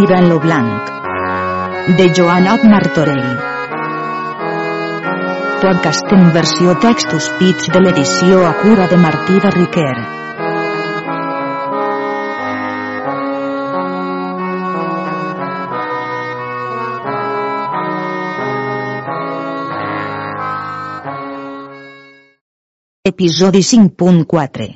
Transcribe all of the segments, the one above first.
Tirant lo blanc. De Joanot Martorell. Podcast en versió textos pits de l'edició a cura de Martí de Riquer. Episodi 5.4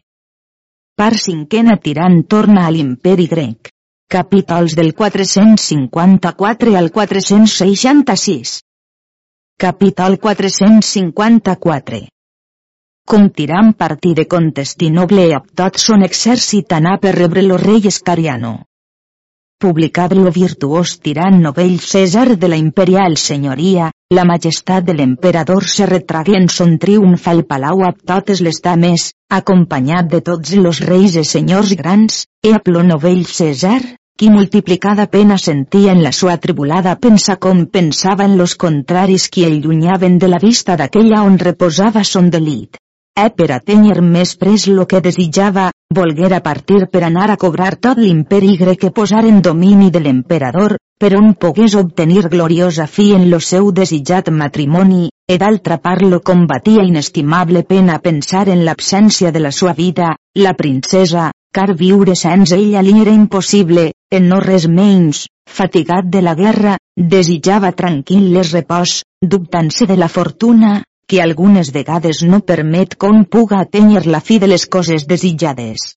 Part cinquena tirant torna a l'imperi grec. Capítols del 454 al 466. Capítol 454. Com tirant partí de Contestinoble i tot son exèrcit anà per rebre lo rei Escariano publicat lo virtuós tirant novell César de la imperial senyoria, la majestat de l'emperador se retragué en son triomf al palau a totes les dames, acompanyat de tots los reis i senyors grans, e a plo novell César, qui multiplicada pena sentia en la sua tribulada pensa com pensava en los contraris qui el llunyaven de la vista d'aquella on reposava son delit. E per tenir més pres lo que desitjava, volguera partir per anar a cobrar tot l'imperi grec que posar en domini de l'emperador, per on pogués obtenir gloriosa fi en lo seu desitjat matrimoni, e d'altra part lo combatia inestimable pena pensar en l'absència de la sua vida, la princesa, car viure sense ella li era impossible, en no res menys, fatigat de la guerra, desitjava tranquil les repòs, dubtant-se de la fortuna, que algunes vegades no permet com puga atènyer la fi de les coses desitjades.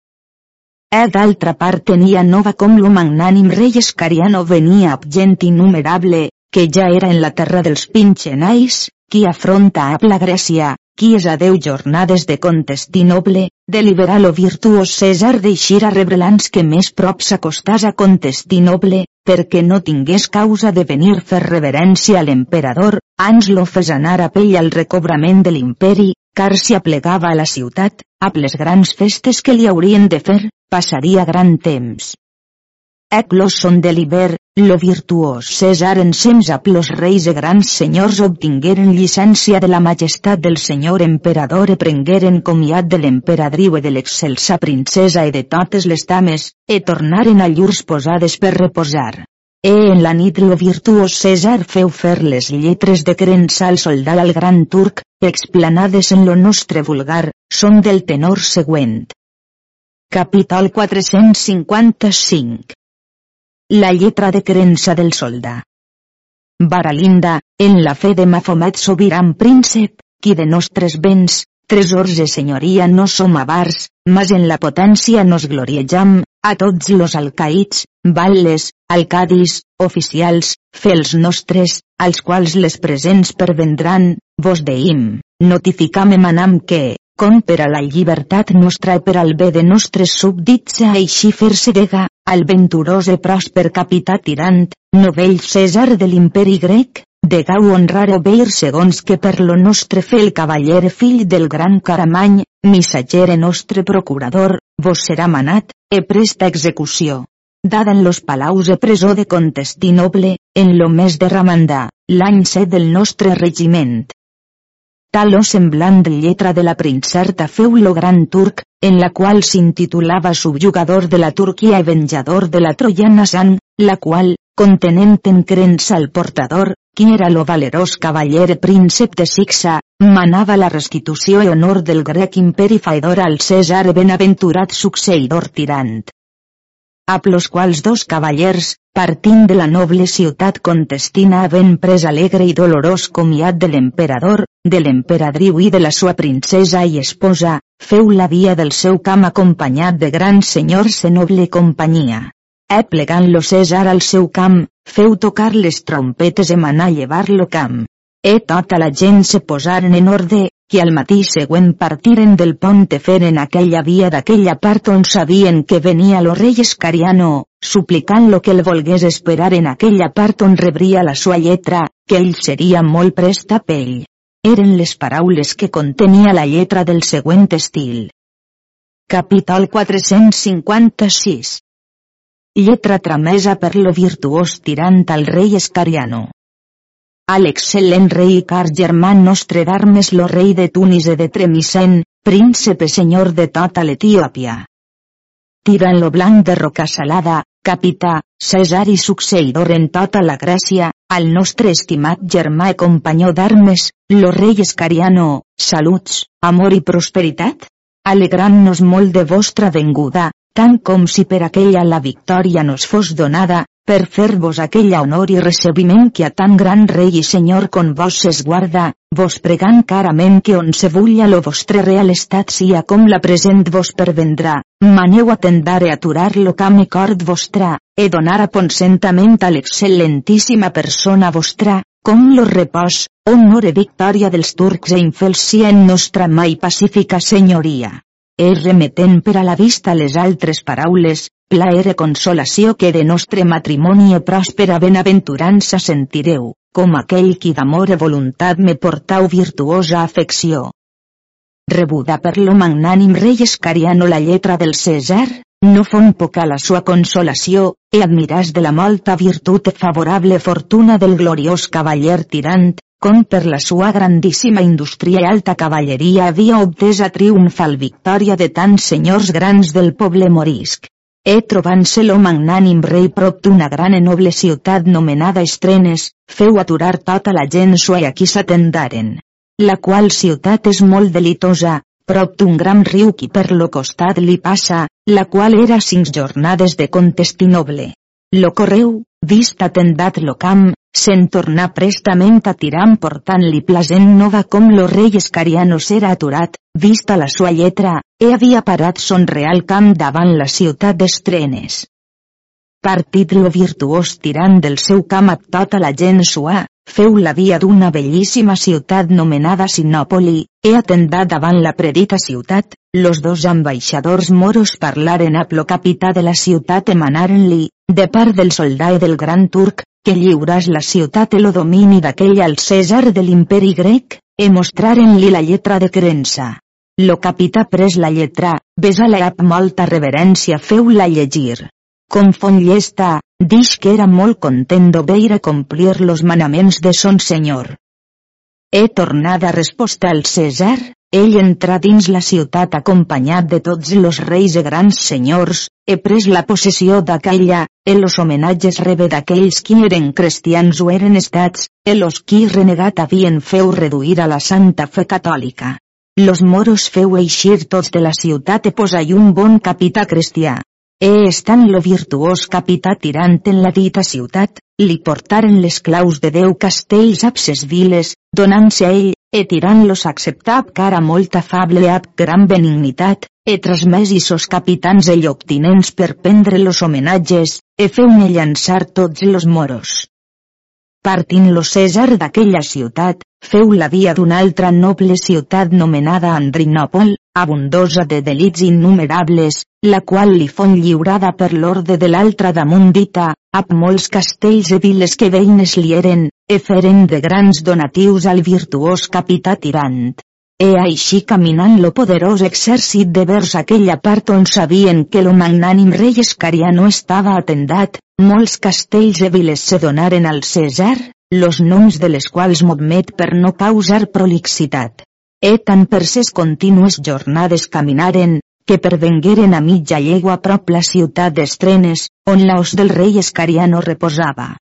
E d'altra part tenia nova com lo magnànim rei Escariano venia amb gent innumerable, que ja era en la terra dels Pinxenais, qui afronta a la Grècia, qui és a deu jornades de Contestinoble, deliberar lo virtuós César d'eixir a rebre l'ans que més prop s'acostàs a Contestinoble, perquè no tingués causa de venir fer reverència a l'emperador, ans lo fes anar a pell al recobrament de l'imperi, car si aplegava a la ciutat, a les grans festes que li haurien de fer, passaria gran temps. Eclos son de l'Iber, lo virtuós César ensems a plos reis e grans senyors obtingueren llicència de la majestat del senyor emperador e prengueren comiat de l'emperadriu e de l'excelsa princesa e de totes les dames, e tornaren a llurs posades per reposar. E en la nit lo virtuós César feu fer les lletres de creença al soldat al gran turc, explanades en lo nostre vulgar, són del tenor següent. Capítol 455 la lletra de creença del solda. Baralinda, en la fe de Mafomet sobiran príncep, qui de nostres béns, tresors de senyoria no som avars, mas en la potència nos gloriejam, a tots los alcaïts, balles, alcadis, oficials, fels nostres, als quals les presents pervendran, vos deim, notificam emanam que, com per a la llibertat nostra i per al bé de nostres súbdits a així fer-se al venturós i pròsper capità tirant, novell César de l'imperi grec, de gau honrar obeir segons que per lo nostre fe el cavaller fill del gran Caramany, missatger nostre procurador, vos serà manat, e presta execució. Dada en los palaus e presó de Contestinoble, en lo mes de Ramandà, l'any set del nostre regiment tal o semblant lletra de la princerta feu lo gran turc, en la qual s'intitulava subjugador de la Turquia i venjador de la troiana sang, la qual, contenent en creença al portador, qui era lo valerós cavaller príncep de Sixa, manava la restitució i honor del grec imperi faidor al César benaventurat succeïdor tirant. A los quals dos cavallers, partint de la noble ciutat contestina havent pres alegre i dolorós comiat de l'emperador, de l'emperadriu i de la sua princesa i esposa, feu la via del seu camp acompanyat de grans senyors en noble companyia. E plegant-lo César al seu camp, feu tocar les trompetes e manà llevar-lo camp. E tota la gent se posaren en orde, que al matí següent partiren del pont de feren aquella via d'aquella part on sabien que venia lo rei Escariano, suplicant-lo que el volgués esperar en aquella part on rebria la sua lletra, que ell seria molt prest a pell. Eren les paraules que contenia la lletra del següent estil. Capítol 456 Lletra tramesa per lo virtuós tirant al rei Escariano a l'excel·lent rei car germà nostre d'armes lo rei de Tunis e de Tremisen, príncipe senyor de tota l'Etiòpia. Tirant lo blanc de roca salada, capità, César i succeïdor en tota la Gràcia, al nostre estimat germà i companyó d'armes, lo rei Escariano, saluts, amor i prosperitat? Alegram-nos molt de vostra venguda, tant com si per aquella la victòria nos fos donada, per fer-vos aquell honor i recebiment que a tan gran rei i senyor con vos es guarda, vos pregant carament que on se vulla lo vostre real estat sia com la present vos pervendrà, maneu a tendar e aturar lo cam i cord vostra, e donar a consentament a l'excel·lentíssima persona vostra, com lo repòs, honor e victòria dels turcs e infels sia en nostra mai pacífica senyoria. És remetent per a la vista les altres paraules, plaer e consolació que de nostre matrimoni e pròspera benaventurança sentireu, com aquell qui d'amor e voluntat me portau virtuosa afecció. Rebuda per lo magnànim rei Escariano la lletra del César, no fon poca la sua consolació, e admiràs de la molta virtut e favorable fortuna del gloriós cavaller tirant, com per la sua grandíssima indústria i alta cavalleria havia obtès a triomfal victòria de tants senyors grans del poble morisc. E trobant-se lo magnànim rei prop d'una gran i noble ciutat nomenada Estrenes, feu aturar tota la gent sua i aquí s'atendaren. La qual ciutat és molt delitosa, prop d'un gran riu qui per lo costat li passa, la qual era cinc jornades de Contestinoble. Lo correu, vist atendat lo camp, se'n tornà prestament a tirar portant-li plasent nova com lo rei Escariano s'era aturat, vista la sua lletra, e havia parat son real camp davant la ciutat d'Estrenes. Partit lo virtuós tirant del seu camp a tota la gent sua, feu la via d'una bellíssima ciutat nomenada Sinòpoli, e atendat davant la predita ciutat, los dos ambaixadors moros parlaren a plo capità de la ciutat emanaren-li, de part del soldà i del gran turc, que lliuràs la ciutat i lo domini d'aquell al César de l'imperi grec, e mostraren-li la lletra de creença. Lo capità pres la lletra, besa-la amb molta reverència feu-la llegir. Com fon llesta, dix que era molt content d'obeir complir los manaments de son senyor. He tornada resposta al César, ell entrà dins la ciutat acompanyat de tots los reis i grans senyors, he pres la possessió d'aquella, e los homenatges rebe d'aquells qui eren cristians o eren estats, e los qui renegat havien feu reduir a la santa fe catòlica. Los moros feu eixir tots de la ciutat e posai un bon capità cristià. E estant lo virtuós capità tirant en la dita ciutat, li portaren les claus de deu castells abses viles, donant-se a ell, e tirant-los acceptab cara molt afable ab gran benignitat, e transmès i sos capitans e lloctinents per prendre los homenatges, e feu-ne llançar tots los moros. Partint lo César d'aquella ciutat, feu la via d'una altra noble ciutat nomenada Andrinòpol, abundosa de delits innumerables, la qual li fon lliurada per l'orde de l'altra damunt dita, amb molts castells i viles que veïnes li eren, e feren de grans donatius al virtuós capità tirant. E així caminant lo poderós exèrcit de vers aquella part on sabien que lo magnànim rei Escariano estava atendat, molts castells i viles se donaren al César, los noms de les quals m'admet per no causar prolixitat. E tan per ses contínues jornades caminaren, que pervengueren a mitja llegua prop la ciutat d'Estrenes, on l'os del rei Escariano reposava.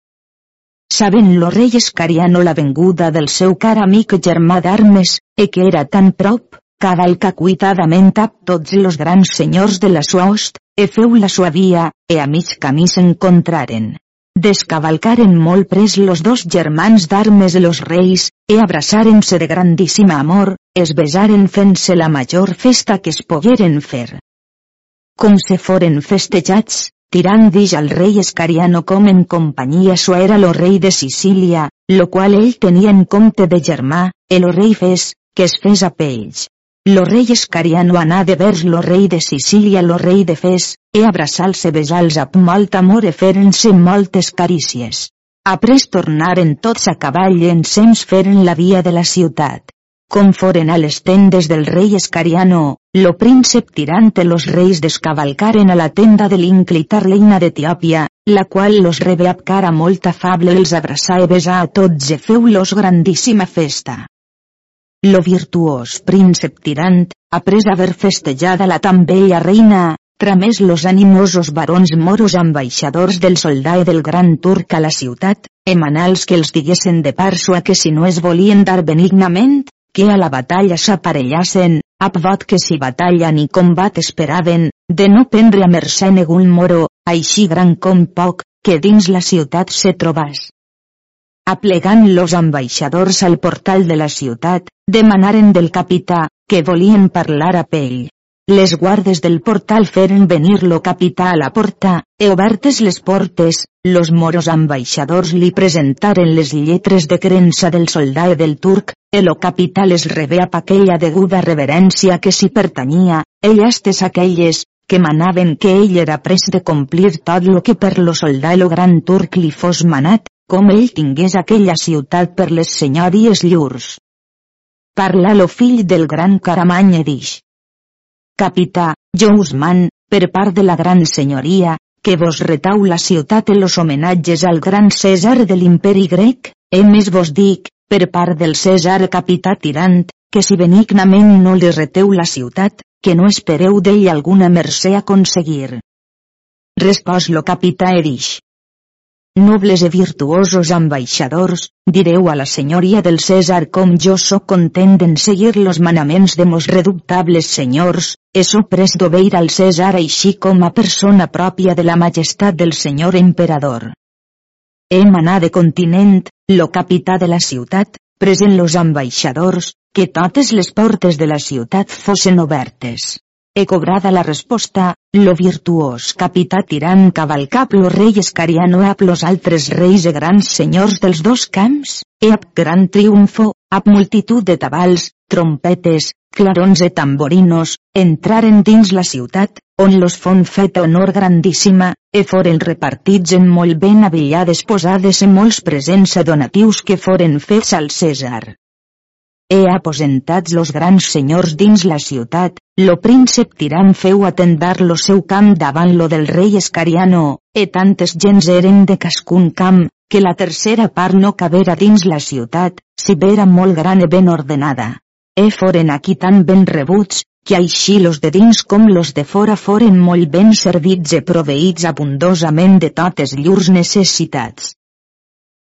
Sabent lo rei Escariano la venguda del seu car amic germà d'armes, e que era tan prop, cavalca cuitadament a tots los grans senyors de la sua host, e feu la sua via, e a mig camí s'encontraren. Descavalcaren molt pres los dos germans d'armes los reis, e abraçaren-se de grandíssima amor, es besaren fent-se la major festa que es pogueren fer. Com se foren festejats, tirant dix al rei Escariano com en companyia sua era lo rei de Sicília, lo qual ell tenia en compte de germà, el rei fes, que es fes a pells. Lo rei Escariano anà de vers lo rei de Sicília lo rei de Fes, e abraçal-se besals amb molt amor e feren-se moltes carícies. Après tornaren tots a cavall i ensems feren la via de la ciutat. Com foren a les tendes del rei Escariano, lo príncep tirante los reis descavalcaren a la tenda de l'inclita reina d'Etiòpia, la qual los rebe amb cara molt afable els abraçà i besà a tots e feu-los grandíssima festa. Lo virtuós príncep tirant, après haver festejada la tan bella reina, tramés los animosos barons moros ambaixadors del soldat del gran turc a la ciutat, emanals que els diguessen de parso a que si no es volien dar benignament, que a la batalla s'aparellassen, vot que si batalla ni combat esperaven, de no prendre a mercè negun moro, així gran com poc, que dins la ciutat se trobàs. Aplegant los ambaixadors al portal de la ciutat, demanaren del capità, que volien parlar a pell. Les guardes del portal feren venir lo capità a la porta, e obertes les portes, los moros ambaixadors li presentaren les lletres de creença del soldat del turc, e lo capità les rebé a aquella deguda reverència que si pertanyia, estes aquelles, que manaven que ell era pres de complir tot lo que per lo soldat lo gran turc li fos manat, com ell tingués aquella ciutat per les senyories llurs. Parla lo fill del gran Caramany dix. Capità, jo us man, per part de la gran senyoria, que vos retau la ciutat en los homenatges al gran César de l'imperi grec, e més vos dic, per part del César capità tirant, que si benignament no li reteu la ciutat, que no espereu d'ell alguna mercè aconseguir. Respòs lo capità Erix. Nobles e virtuosos ambaixadors, direu a la senyoria del César com jo sóc content en seguir los manaments de mos reduptables senyors, e so pres d'obeir al César així com a persona pròpia de la majestat del senyor emperador. Hem anat de continent, lo capità de la ciutat, present los ambaixadors, que totes les portes de la ciutat fossin obertes. He cobrada la resposta, lo virtuós capità tirant cavalcap lo rei escariano ap los altres reis e grans senyors dels dos camps, e ap gran triomfo, ap multitud de tabals, trompetes, clarons e tamborinos, entraren dins la ciutat, on los fon fet honor grandíssima, e foren repartits en molt ben avillades posades e molts presents a donatius que foren fets al César he aposentats los grans senyors dins la ciutat, lo príncep tirant feu atendar lo seu camp davant lo del rei Escariano, e tantes gens eren de cascun camp, que la tercera part no cabera dins la ciutat, si vera molt gran e ben ordenada. E foren aquí tan ben rebuts, que així los de dins com los de fora foren molt ben servits e proveïts abundosament de totes llurs necessitats.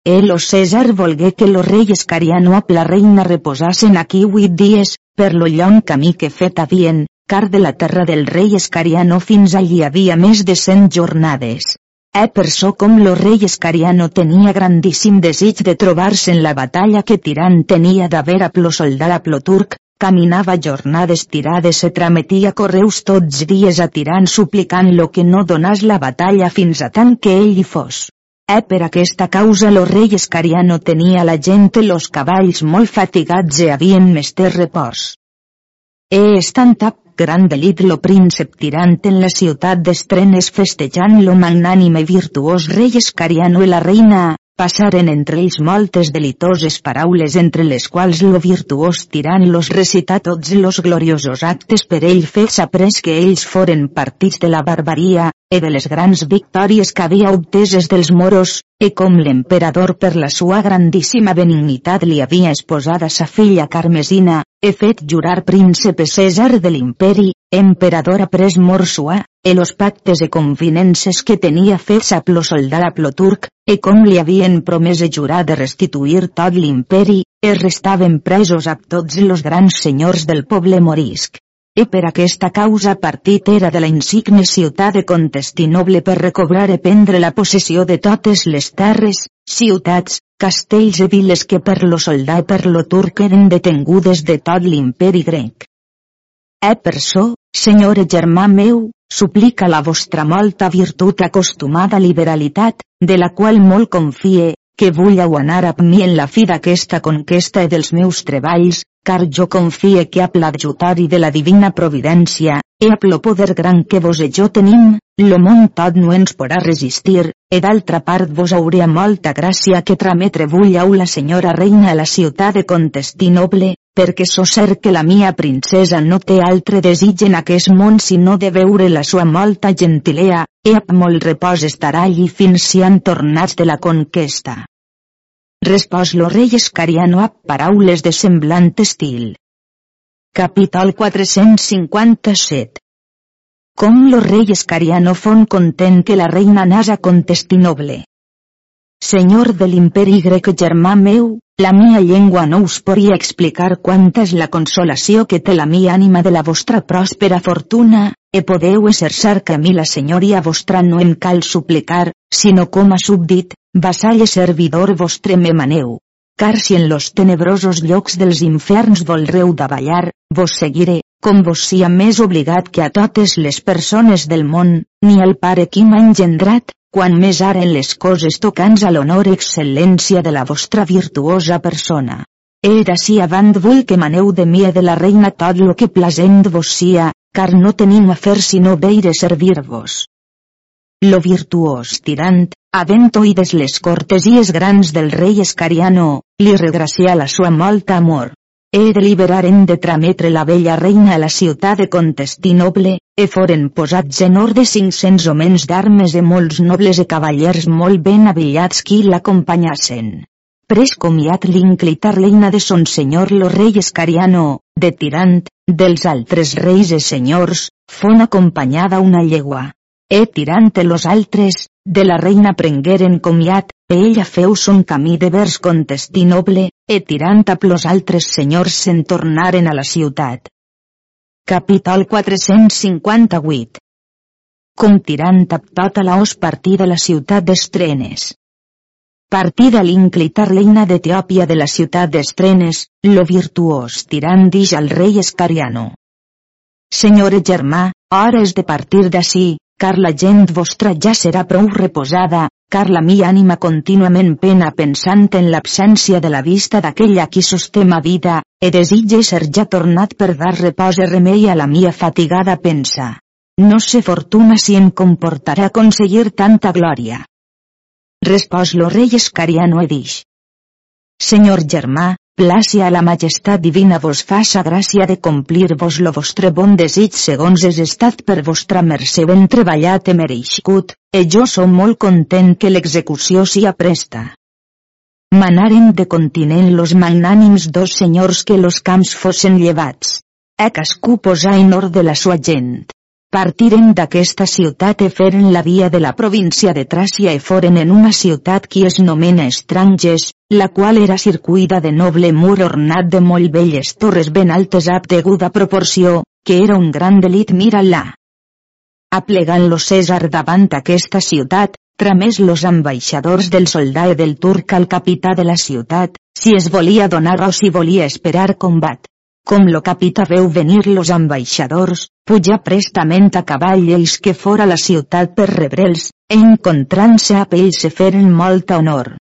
El o César volgué que lo rei Escariano ap la reina reposasen aquí huit dies, per lo llong camí que fet havien, car de la terra del rei Escariano fins allí havia més de cent jornades. E per so com lo rei Escariano tenia grandíssim desig de trobar-se en la batalla que Tirant tenia d'haver a plo soldat a plo turc, caminava jornades tirades e trametia correus tots dies a Tirant suplicant lo que no donàs la batalla fins a tant que ell hi fos. Eh per aquesta causa lo rei Escariano tenia la gent los cavalls molt fatigats e havien mester repòs. E estant tap gran delit lo príncep tirant en la ciutat d'estrenes festejant lo magnànime virtuós rei Escariano i la reina, Passaren entre ells moltes delitoses paraules entre les quals lo virtuós tirant los recità tots los gloriosos actes per ell fets après que ells foren partits de la barbaria, e de les grans victòries que havia obteses dels moros, e com l'emperador per la sua grandíssima benignitat li havia esposada sa filla Carmesina, he fet jurar príncipe César de l'imperi, emperador après mor sua, e los pactes e convinences que tenia fets a soldat a plo turc, e com li havien promès e jurat de restituir tot l'imperi, e restaven presos a tots los grans senyors del poble morisc. E per aquesta causa partit era de la insigne ciutat de Contestinoble per recobrar e prendre la possessió de totes les terres, ciutats, castells e viles que per lo soldat i per lo turc eren detengudes de tot l'imperi grec. E per so, senyore germà meu, suplica la vostra molta virtut acostumada liberalitat, de la qual molt confie, que vull anar a mi en la fi d'aquesta conquesta i dels meus treballs, car jo confie que a l'adjutori de la divina providència, e a lo poder gran que vos e jo tenim, lo món tot no ens podrà resistir, e d'altra part vos hauria molta gràcia que trametre vullau la senyora reina a la ciutat de Contestinoble, perquè so cert que la mia princesa no té altre desig en aquest món sinó de veure la sua molta gentilea, e amb molt repòs estarà allí fins si han tornats de la conquesta. Respòs lo rei Escariano a paraules de semblant estil. Capítol 457 Com lo rei Escariano fon content que la reina nasa contestinoble. Senyor de l'imperi grec germà meu, la mia llengua no us podria explicar quanta és la consolació que té la mia ànima de la vostra pròspera fortuna, e podeu exerçar que a mi la senyoria vostra no em cal suplicar, sinó com a súbdit, vassall i servidor vostre me maneu. Car si en los tenebrosos llocs dels inferns volreu davallar, vos seguiré, com vos sia més obligat que a totes les persones del món, ni el pare qui m'ha engendrat, quan més ara en les coses tocants a l'honor excel·lència de la vostra virtuosa persona. He d'ací avant vull que maneu de mi de la reina tot lo que plasent vos sia, car no tenim afer sinó veire servir-vos. Lo virtuós tirant, havent oïdes les cortesies grans del rei Escariano, li regracia la sua molta amor. He deliberaren de trametre la bella reina a la ciutat de Contestinoble, e foren posats en ordre 500 homens d'armes e molts nobles e cavallers molt ben avillats qui l'acompanyassen. Pres comiat l'inclitar reina de son senyor lo rei Escariano, de tirant, dels altres reis e senyors, fon acompanyada una llegua. E tirant los altres, de la reina prengueren comiat, e ella feu son camí de vers contestinoble, e tirant a plos altres senyors se'n tornaren a la ciutat. Capital 458 Com tirant a tota la os partí de la ciutat d'Estrenes. Partida l'inclita reina d'Etiòpia de la ciutat d'Estrenes, lo virtuós tirant dix al rei Escariano. Senyor germà, hora és de partir d'ací, car la gent vostra ja serà prou reposada, car la mia ànima contínuament pena pensant en l'absència de la vista d'aquella qui sosté ma vida, e desitge ser ja tornat per dar repòs i remei a la mia fatigada pensa. No sé fortuna si em comportarà aconseguir tanta glòria. Respòs lo rei Escariano e dix. Senyor germà, Plàcia a la majestat divina vos faça gràcia de complir-vos lo vostre bon desig segons és estat per vostra mercè ben treballat e mereixcut, e jo som molt content que l'execució sia presta. Manaren de continent los magnànims dos senyors que los camps fossin llevats. E cascú posà en ordre la sua gent. Partiren d'aquesta ciutat e feren la via de la província de Tràcia e foren en una ciutat qui es nomena Estranges, la qual era circuida de noble mur ornat de molt belles torres ben altes ab deguda proporció, que era un gran delit mira-la. Aplegant lo César davant aquesta ciutat, tramés los ambaixadors del soldat del turc al capità de la ciutat, si es volia donar o si volia esperar combat. Com lo capità veu venir los ambaixadors, puja prestament a cavall ells que fora la ciutat per rebre'ls, encontrant-se a ells se feren molt honor.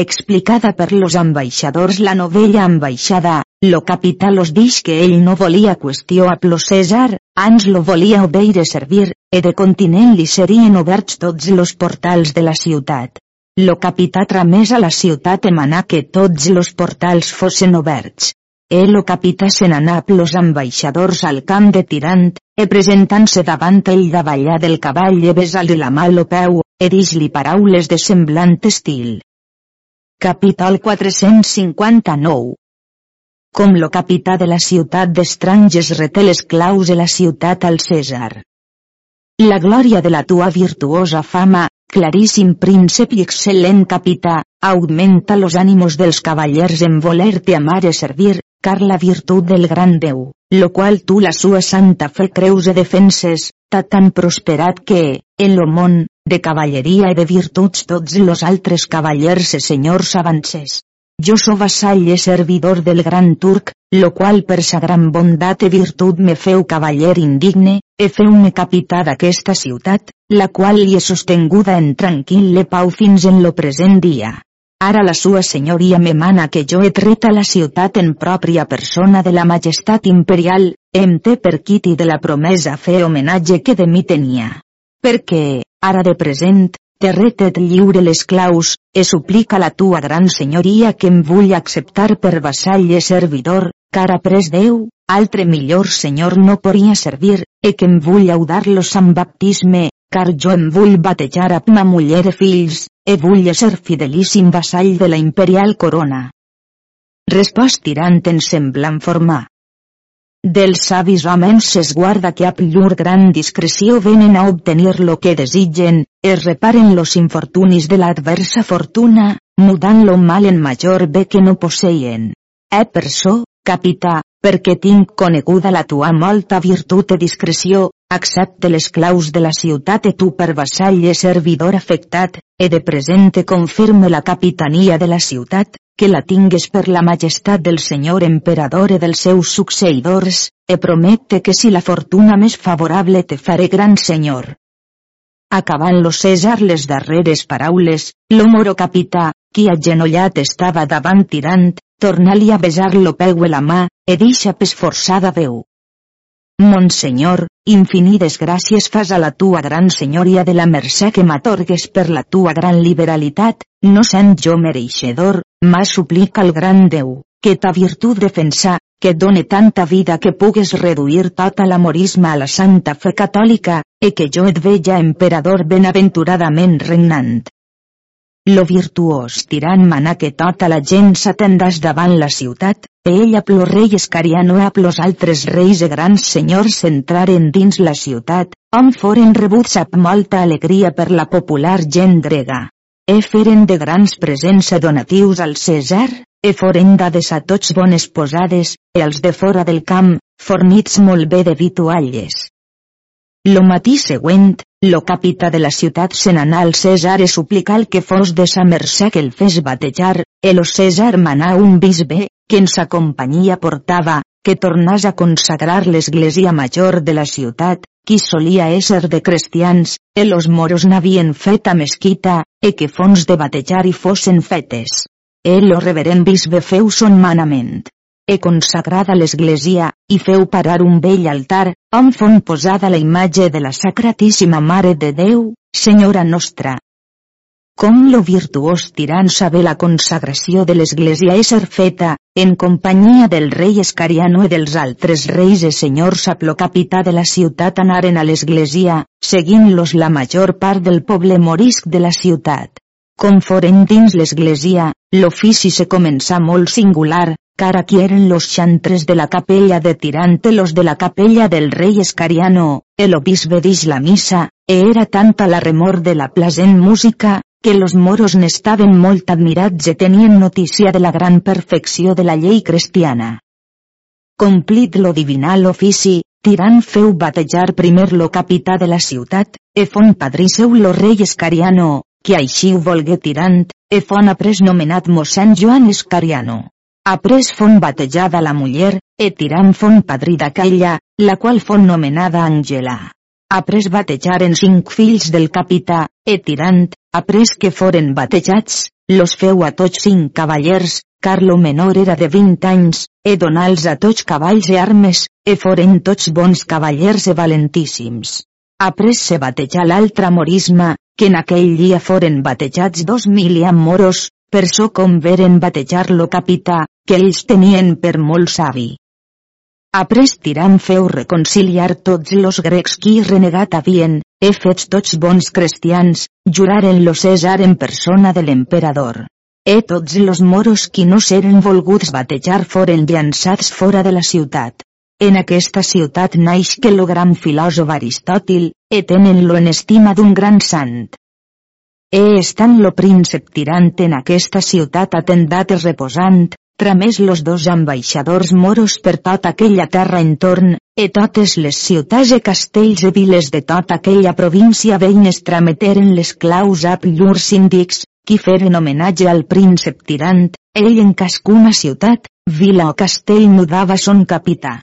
Explicada per los ambaixadors la novella ambaixada, lo capità los dix que ell no volia qüestió a plo César, ans lo volia obeire servir, e de continent li serien oberts tots los portals de la ciutat. Lo capità tramés a la ciutat emanà que tots los portals fossin oberts. El o capità se n'anà los ambaixadors al camp de Tirant, e presentant-se davant ell davallà del cavall e besar-li la mà lo peu, e dis-li paraules de semblant estil. Capital 459 Com lo capità de la ciutat d'estranges reté les claus de la ciutat al César. La glòria de la tua virtuosa fama, claríssim príncep i excel·lent capità, augmenta los ànimos dels cavallers en voler-te amar i servir, car la virtut del gran Déu, lo qual tu la sua santa fe creus e defenses, t'ha tan prosperat que, en lo món, de cavalleria i de virtuts tots los altres cavallers e senyors avances. Jo so vassall e servidor del gran turc, lo qual per sa gran bondat e virtut me feu cavaller indigne, e feu-me capità d'aquesta ciutat, la qual li he sostenguda en tranquil·le pau fins en lo present dia. Ara la sua senyoria me mana que jo he tret la ciutat en pròpria persona de la majestat imperial, em té per quiti de la promesa fer homenatge que de mi tenia. Perquè, ara de present, te retet lliure les claus, e suplica la tua gran senyoria que em vull acceptar per vassall i servidor, car pres Déu, altre millor senyor no podria servir, e que em vull audar-los amb baptisme, car jo em vull batejar amb ma muller e fills, e vull ser fidelíssim vassall de la imperial corona. Respost tirant en semblant formar. dels savis homes es guarda que a llur gran discreció venen a obtenir lo que desitgen, es reparen los infortunis de l'adversa fortuna, mudant lo mal en major bé que no posseien. Eh per so, capità, perquè tinc coneguda la tua molta virtut i discreció, accepte les claus de la ciutat e tu per vassall i servidor afectat, e de presente confirme la capitania de la ciutat, que la tingues per la majestat del senyor emperador i dels seus succeïdors, e promette que si la fortuna més favorable te faré gran senyor. Acabant lo César les darreres paraules, lo moro capità, qui agenollat estava davant tirant, torna-li a besar lo peu la mà, e deixa pes forçada veu. Monsenyor, infinides gràcies fas a la tua gran senyoria de la mercè que m'atorgues per la tua gran liberalitat, no sent jo mereixedor, mà suplica el gran Déu, que ta virtut defensa, que done tanta vida que pugues reduir tot l'amorisme a la santa fe catòlica, e que jo et veja emperador benaventuradament regnant. Lo virtuós tirant manà que tota la gent s'atendàs davant la ciutat, e ella plo rei a plos altres reis e grans senyors entraren dins la ciutat, on foren rebuts amb molta alegria per la popular gent grega. E feren de grans presents donatius al César, e foren dades a tots bones posades, e als de fora del camp, fornits molt bé de vitualles. Lo matí següent, lo capità de la ciutat se n'anà al César e suplicar que fos de sa mercè que el fes batejar, e lo César manà un bisbe, que en sa companyia portava, que tornàs a consagrar l'església major de la ciutat, qui solia ésser de cristians, e los moros n'havien fet a mesquita, e que fons de batejar i fossin fetes. E lo reverent bisbe feu son manament e consagrada l'església, i feu parar un vell altar, on fon posada la imatge de la Sacratíssima Mare de Déu, Senyora nostra. Com lo virtuós tirant saber la consagració de l'església ser feta, en companyia del rei Escariano i dels altres reis i senyors a lo capità de la ciutat anaren a l'església, seguint-los la major part del poble morisc de la ciutat. Com foren dins l'església, l'ofici se començà molt singular, cara qui eren los xantres de la capella de Tirante los de la capella del rei Escariano, el obisbe dix la misa, e era tanta la remor de la plasent música, que los moros n'estaven molt admirats e tenien notícia de la gran perfecció de la llei cristiana. Complit lo divinal ofici, Tirant feu batejar primer lo capità de la ciutat, e fon padrí seu lo rei Escariano, que així ho volgué Tirant, e fon après nomenat mossèn Joan Escariano. Après fon batejada la muller, e tirant fon padrí d'aquella, la qual fon nomenada Angela. Après batejaren cinc fills del capità, e tirant, après que foren batejats, los feu a tots cinc cavallers, Carlo menor era de 20 anys, e donals a tots cavalls i armes, e foren tots bons cavallers e valentíssims. Après se batejà l'altre morisme, que en aquell dia foren batejats dos mil i moros, per so com veren batejar-lo capità, que ells tenien per molt savi. Après tirant feu reconciliar tots los grecs qui renegat havien, he fets tots bons cristians, juraren lo César en persona de l'emperador. E tots los moros qui no s'eren volguts batejar foren llançats fora de la ciutat. En aquesta ciutat naix que lo gran filòsof Aristòtil, e tenen-lo en estima d'un gran sant. E estant lo príncep tirant en aquesta ciutat atendat i reposant, tramés los dos ambaixadors moros per tota aquella terra entorn, e totes les ciutats e castells e viles de tota aquella província veïnes trameteren les claus a llurs síndics, qui feren homenatge al príncep tirant, ell en cascuna ciutat, vila o castell mudava son capità.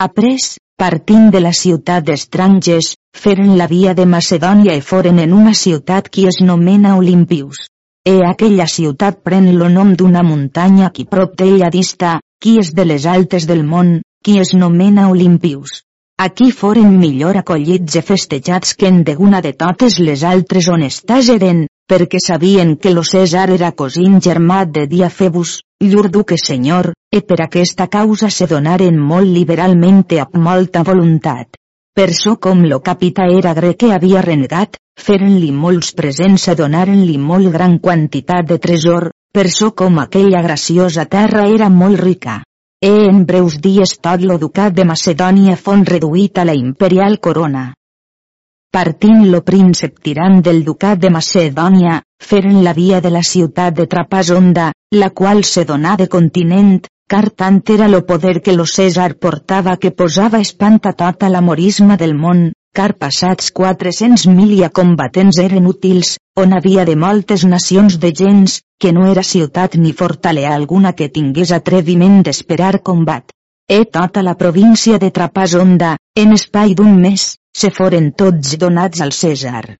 Après, partint de la ciutat d'estrangers, feren la via de Macedònia i foren en una ciutat qui es nomena Olimpius. E aquella ciutat pren lo nom d'una muntanya qui prop d'ella dista, qui és de les altes del món, qui es nomena Olimpius. Aquí foren millor acollits i festejats que en deguna de totes les altres on eren, perquè sabien que lo César era cosín germà de Diafebus, llur duque senyor, e per aquesta causa se donaren molt liberalment e amb molta voluntat. Per so com lo capità era grec que havia renegat, feren-li molts presents e donaren-li molt gran quantitat de tresor, per so com aquella graciosa terra era molt rica. E en breus dies tot lo ducat de Macedònia fon reduït a la imperial corona. Partint lo príncep tirant del ducat de Macedònia, feren la via de la ciutat de Trapasonda, la qual se donà de continent, car tant era lo poder que lo César portava que posava espant a l'amorisme del món, car passats 400 milia combatents eren útils, on havia de moltes nacions de gens, que no era ciutat ni fortalea alguna que tingués atreviment d'esperar combat. E tota la província de Trapasonda, en espai d'un mes, se foren tots donats al César.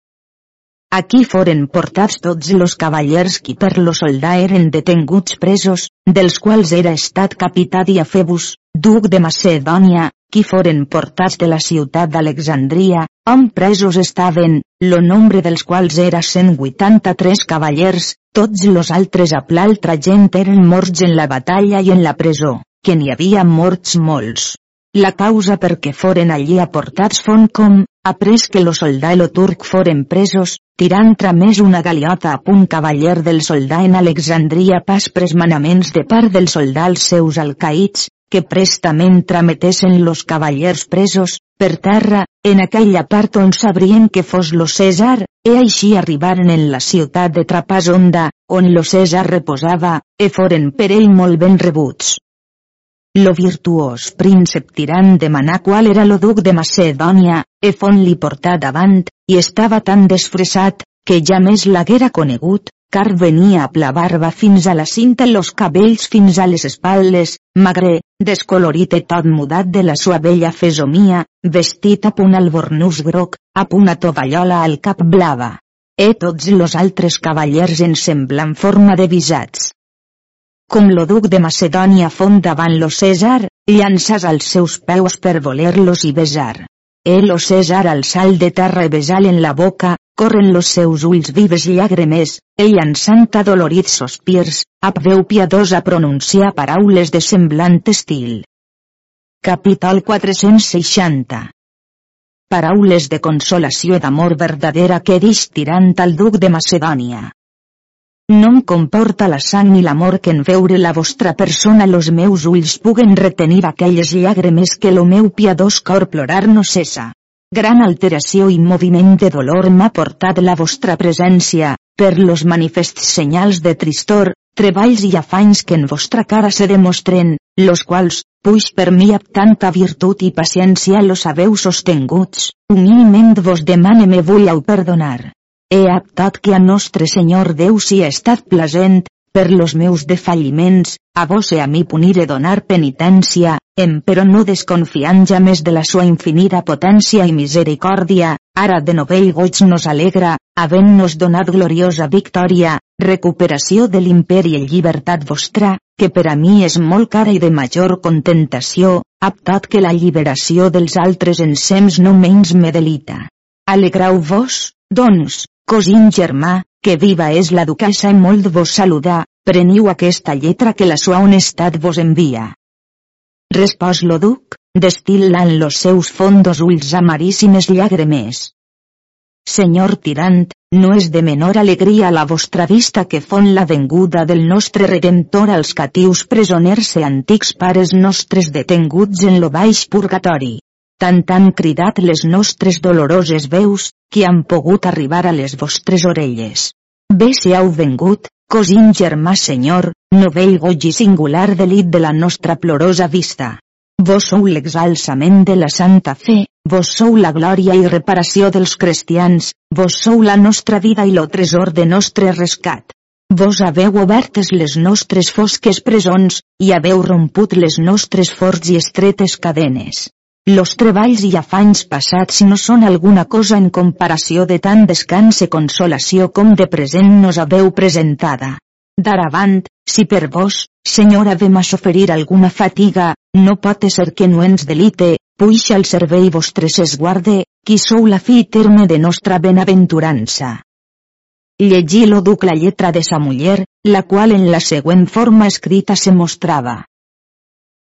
Aquí foren portats tots los cavallers qui per lo soldà eren detenguts presos, dels quals era estat capità Diafebus, duc de Macedònia, qui foren portats de la ciutat d'Alexandria, on presos estaven, lo nombre dels quals era 183 cavallers, tots los altres a l'altra gent eren morts en la batalla i en la presó, que n'hi havia morts molts. La causa per què foren allí aportats fon com, après que lo soldà i lo turc foren presos, tirant tramés una galiota a punt cavaller del soldà en Alexandria pas pres manaments de part del soldà als seus alcaïts, que prestament trametessin los cavallers presos, per terra, en aquella part on sabrien que fos lo César, e així arribaren en la ciutat de Trapasonda, on lo César reposava, e foren per ell molt ben rebuts. Lo virtuós príncep tirant demanà qual era lo duc de Macedònia, e fon li portà davant, i estava tan desfressat, que ja més l'haguera conegut, car venia a la barba fins a la cinta los cabells fins a les espatles, magre, descolorit i tot mudat de la sua bella fesomia, vestit a punt albornús groc, a punt a tovallola al cap blava. E tots los altres cavallers en semblant forma de visats com lo duc de Macedònia font davant lo César, llançàs als seus peus per voler-los i besar. El o César al sal de terra i besal en la boca, corren los seus ulls vives llàgrimes, e llançant adolorits sospirs, ap veu piadosa pronunciar paraules de semblant estil. Capítol 460 Paraules de consolació i d'amor verdadera que dix tirant al duc de Macedònia. No em comporta la sang ni l'amor que en veure la vostra persona los meus ulls puguen retenir aquelles llàgrimes que lo meu piadós cor plorar no cessa. Gran alteració i moviment de dolor m'ha portat la vostra presència, per los manifests senyals de tristor, treballs i afanys que en vostra cara se demostren, los quals, puix per mi amb tanta virtut i paciència los haveu sostinguts, humilment vos demane me vull perdonar. He aptat que a nostre Senyor Déu si ha estat plasent, per los meus defalliments, a vos e a mi punir e donar penitència, em però no desconfiant ja més de la sua infinita potència i misericòrdia, ara de novell goig nos alegra, havent-nos donat gloriosa victòria, recuperació de l'imperi i llibertat vostra, que per a mi és molt cara i de major contentació, aptat que la lliberació dels altres ensems no menys me delita. Alegrau-vos, doncs, Cosín germà, que viva és la duquessa i molt vos saludar, preniu aquesta lletra que la sua honestat vos envia. Respòs lo duc, destil·lant los seus fondos ulls amaríssimes llàgrimes. Senyor tirant, no és de menor alegria la vostra vista que fon la venguda del nostre Redemptor als catius presoners i antics pares nostres detenguts en lo baix purgatori tant han cridat les nostres doloroses veus, que han pogut arribar a les vostres orelles. Bé si heu vengut, cosín germà senyor, novell goig i singular delit de la nostra plorosa vista. Vos sou l'exalçament de la santa fe, vos sou la glòria i reparació dels cristians, vos sou la nostra vida i lo tresor de nostre rescat. Vos haveu obertes les nostres fosques presons, i haveu romput les nostres forts i estretes cadenes. Los treballs i afanys passats no són alguna cosa en comparació de tant descans i consolació com de present nos haveu presentada. D'aravant, si per vos, senyora vem a soferir alguna fatiga, no pot ser que no ens delite, puix al servei vostre s'esguarde, qui sou la fi terme de nostra benaventurança. Llegí lo duc la lletra de sa muller, la qual en la següent forma escrita se mostrava.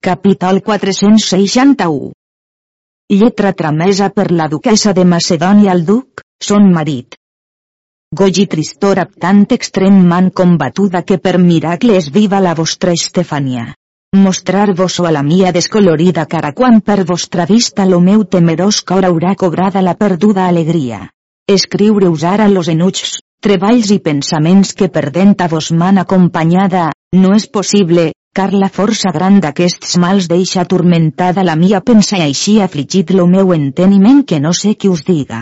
Capítol 461 lletra tramesa per la duquesa de Macedònia al duc, son marit. Gogi tristor ab tant extrem man combatuda que per miracle viva la vostra Estefania. mostrar-vos a la mia descolorida cara quan per vostra vista lo meu temerós cor haurà cobrada la perduda alegria. Escriure-us ara los enuts, treballs i pensaments que perdent a vos man acompanyada, no és possible, car la força gran d'aquests mals deixa atormentada la mia pensa i així afligit lo meu enteniment que no sé qui us diga.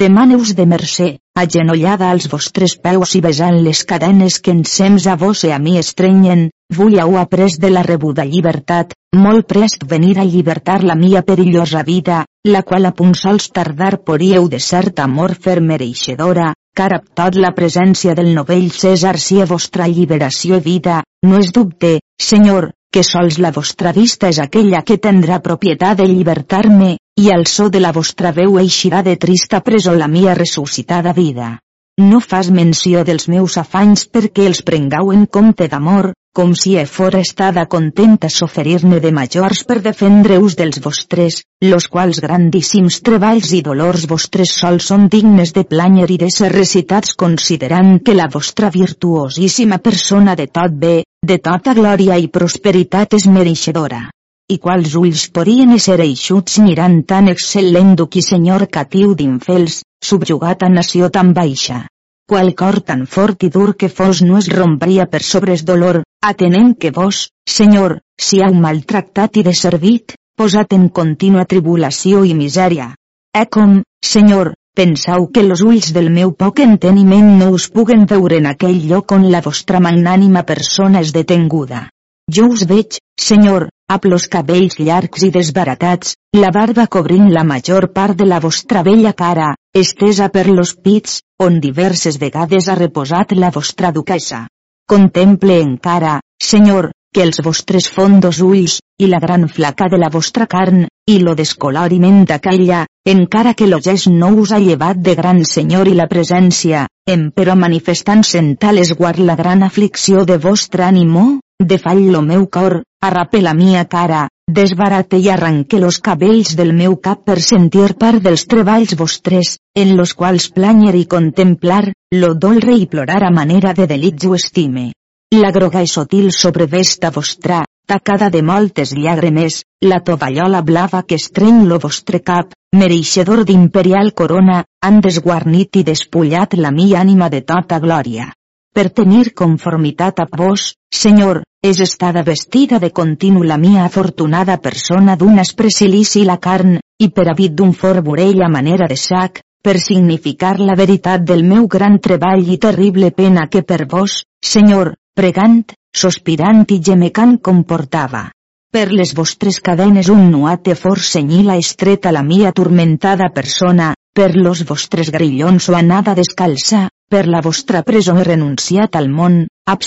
Demaneu-vos de mercè, agenollada als vostres peus i besant les cadenes que ensems a vos i a mi estrenyen, vull heu après de la rebuda llibertat, molt prest venir a llibertar la mia perillosa vida, la qual a punt sols tardar poríeu de cert amor fer mereixedora, car tot la presència del novell César si a vostra lliberació i vida, no és dubte, senyor, que sols la vostra vista és aquella que tindrà propietat de llibertar-me, i al so de la vostra veu eixirà de trista presó la mia ressuscitada vida. No fas menció dels meus afanys perquè els prengau en compte d'amor, com si e fora estada contenta s'oferir-ne de majors per defendre-us dels vostres, los quals grandíssims treballs i dolors vostres sols són dignes de planyer i de ser recitats considerant que la vostra virtuosíssima persona de tot bé, de tota glòria i prosperitat és mereixedora. I quals ulls podien ser eixuts mirant tan excel·lent duc i senyor catiu d'infels, subjugat a nació tan baixa qual cor tan fort i dur que fos no es rompria per sobres dolor, atenent que vos, Senyor, si heu maltractat i deservit, posat en contínua tribulació i misèria. E com, Senyor, pensau que los ulls del meu poc enteniment no us puguen veure en aquell lloc on la vostra magnànima persona és detenguda. Jo us veig, Senyor, amb los cabells llargs i desbaratats, la barba cobrint la major part de la vostra bella cara, estesa per los pits, on diverses vegades ha reposat la vostra duquesa. Contemple encara, Senyor, que els vostres fondos ulls, i la gran flaca de la vostra carn, i lo descoloriment d'aquella, encara que lo gest no us ha llevat de gran senyor i la presència, em però manifestant-se en tal esguard la gran aflicció de vostre ànimo, defall lo meu cor, arrape la mia cara, desbarate i arranque los cabells del meu cap per sentir part dels treballs vostres, en los quals planyer i contemplar, lo dolre i plorar a manera de delits o estime. La groga i sotil sobrevesta vostra, tacada de moltes llàgrimes, la tovallola blava que estreny lo vostre cap, mereixedor d'imperial corona, han desguarnit i despullat la mi ànima de tota glòria. Per tenir conformitat a vos, Senyor, és estada vestida de continu la mia afortunada persona d'un espresilici la carn, i per habit d'un fort vorell a manera de sac, per significar la veritat del meu gran treball i terrible pena que per vos, Senyor, pregant, sospirant i gemecant comportava. Per les vostres cadenes un nuate fort senyila estreta la mia turmentada persona, per los vostres grillons o anada descalça, per la vostra presó he renunciat al món, ab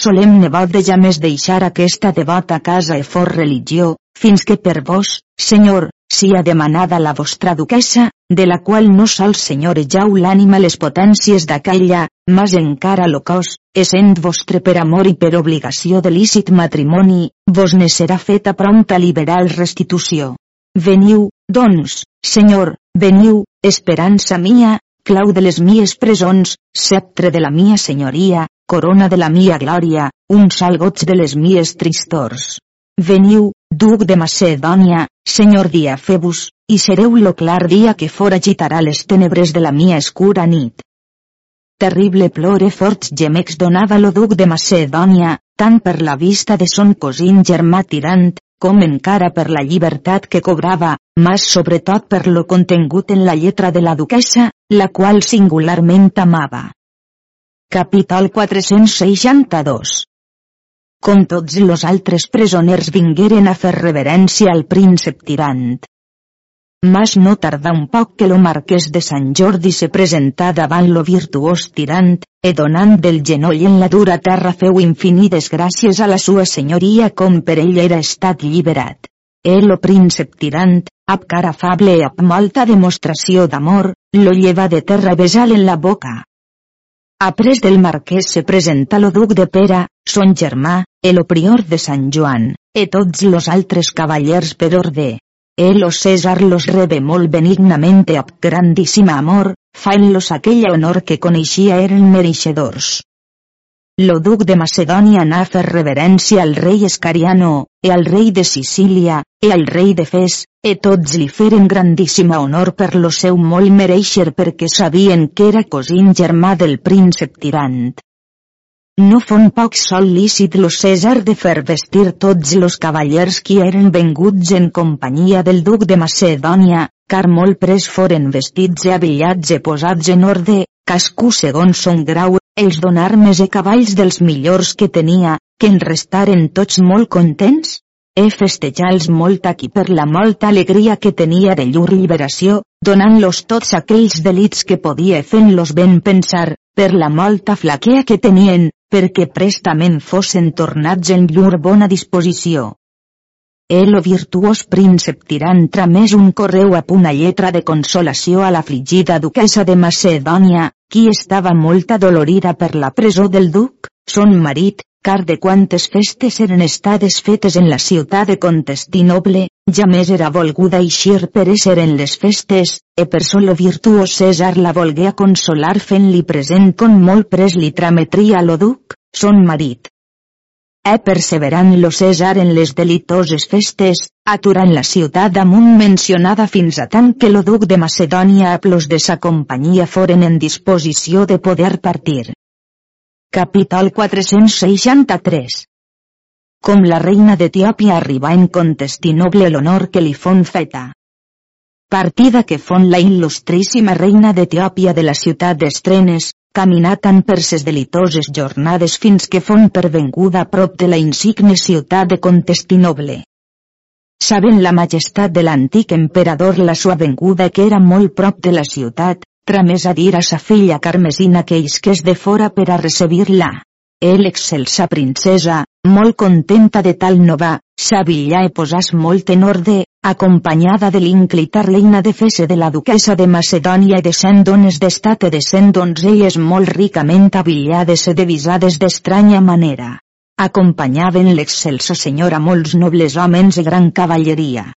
de ja més deixar aquesta devota casa e fort religió, fins que per vos, Senyor, sia demanada la vostra duquesa, de la qual no sols senyorejau l'ànima les potències d'aquella, mas encara lo cos, essent vostre per amor i per obligació de lícit matrimoni, vos ne serà feta prompta liberal restitució. Veniu, doncs, Senyor, veniu, esperança mia, clau de les mies presons, sceptre de la mia senyoria, corona de la mia glòria, un salgots de les mies tristors. Veniu, duc de Macedònia, senyor dia febus, i sereu lo clar dia que foragitarà les tenebres de la mia escura nit. Terrible plore forts gemecs donava lo duc de Macedònia, tant per la vista de son cosín germà tirant, com encara per la llibertat que cobrava, mas sobretot per lo contengut en la lletra de la duquesa, la qual singularment amava. Capítol 462 Com tots los altres presoners vingueren a fer reverència al príncep tirant. Mas no tardà un poc que lo marquès de Sant Jordi se presentà davant lo virtuós tirant, e donant del genoll en la dura terra feu infinides gràcies a la sua senyoria com per ell era estat lliberat. El lo príncep tirant, ab cara afable i ab molta demostració d'amor, lo lleva de terra besal en la boca. Après del marquès se presenta lo duc de Pera, son germà, el prior de Sant Joan, e tots los altres cavallers per orde. El o César los rebe molt benignamente ab grandíssima amor, faen-los aquell honor que coneixia eren mereixedors. Lo duc de Macedònia anà fer reverència al rei Escariano, e al rei de Sicília, e al rei de Fes, e tots li feren grandíssima honor per lo seu molt mereixer perquè sabien que era cosín germà del príncep tirant. No fon poc sol lícit lo César de fer vestir tots los cavallers qui eren venguts en companyia del duc de Macedònia, car molt pres foren vestits i avillats i posats en orde, cascú segons son grau, els donar armes i cavalls dels millors que tenia, que en restaren tots molt contents? E festejar-los molt aquí per la molta alegria que tenia de llur lliberació, donant-los tots aquells delits que podia fent-los ben pensar, per la molta flaquea que tenien, perquè prestament fossin tornats en llur bona disposició. El o virtuós príncep tirant tramés un correu a una lletra de consolació a l'afligida duquesa de Macedònia, qui estava molt adolorida per la presó del duc, son marit, car de quantes festes eren estades fetes en la ciutat de Contestinoble, ja més era volguda eixir per ésser en les festes, e per solo virtuós César la volgué a consolar fent-li present con molt pres li trametria lo duc, son marit. E perseverant lo César en les delitoses festes, aturant la ciutat amunt mencionada fins a tant que lo duc de Macedònia a plos de sa companyia foren en disposició de poder partir. Capítol 463 Com la reina d'Etiòpia arriba en Contestinoble l'honor que li fon feta. Partida que fon la il·lustríssima reina d'Etiòpia de la ciutat d'Estrenes, caminar tant per ses delitoses jornades fins que fon pervenguda a prop de la insigne ciutat de Contestinoble. Sabent la majestat de l'antic emperador la sua venguda que era molt prop de la ciutat, tramés a dir a sa filla Carmesina que isqués de fora per a recebir-la. El excelsa princesa, molt contenta de tal nova, s'avillà i posàs molt en orde, acompanyada de l'inclita reina de Fese de la duquesa de Macedònia i de cent dones d'estat i de cent donzelles molt ricament avillades i devisades d'estranya manera. Acompanyaven l'excelsa senyora molts nobles homes i gran cavalleria.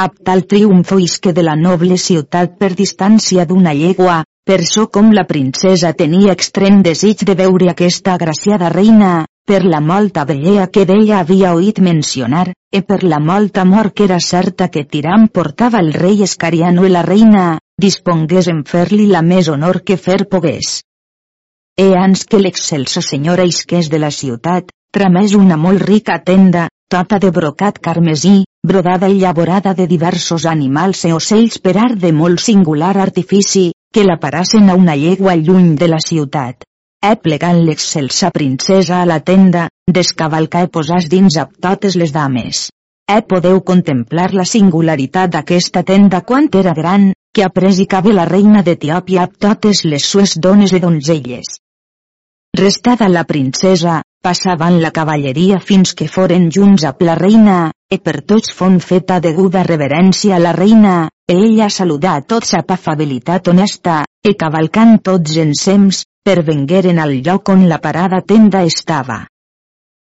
Ab tal triomfo isque de la noble ciutat per distància d'una llegua, per so com la princesa tenia extrem desig de veure aquesta agraciada reina, per la molta bellea que d'ella havia oït mencionar, e per la molta amor que era certa que Tiram portava el rei Escariano i la reina, dispongués en fer-li la més honor que fer pogués. E ans que l'excelsa senyora isqués de la ciutat, tramés una molt rica tenda, tota de brocat carmesí, brodada i llavorada de diversos animals e ocells per art de molt singular artifici, que la parassen a una llegua lluny de la ciutat. Plegant l'excelsa princesa a la tenda, descavalca e posàs dins a totes les dames. E podeu contemplar la singularitat d'aquesta tenda quant era gran, que après hi cabe la reina d'Etiòpia amb totes les sues dones i donzelles. Restada la princesa, passaven la cavalleria fins que foren junts a la reina, e per tots fon feta deguda reverència a la reina, e ella saludà a tots amb afabilitat honesta, e cavalcant tots ensems, pervengueren al lloc on la parada tenda estava.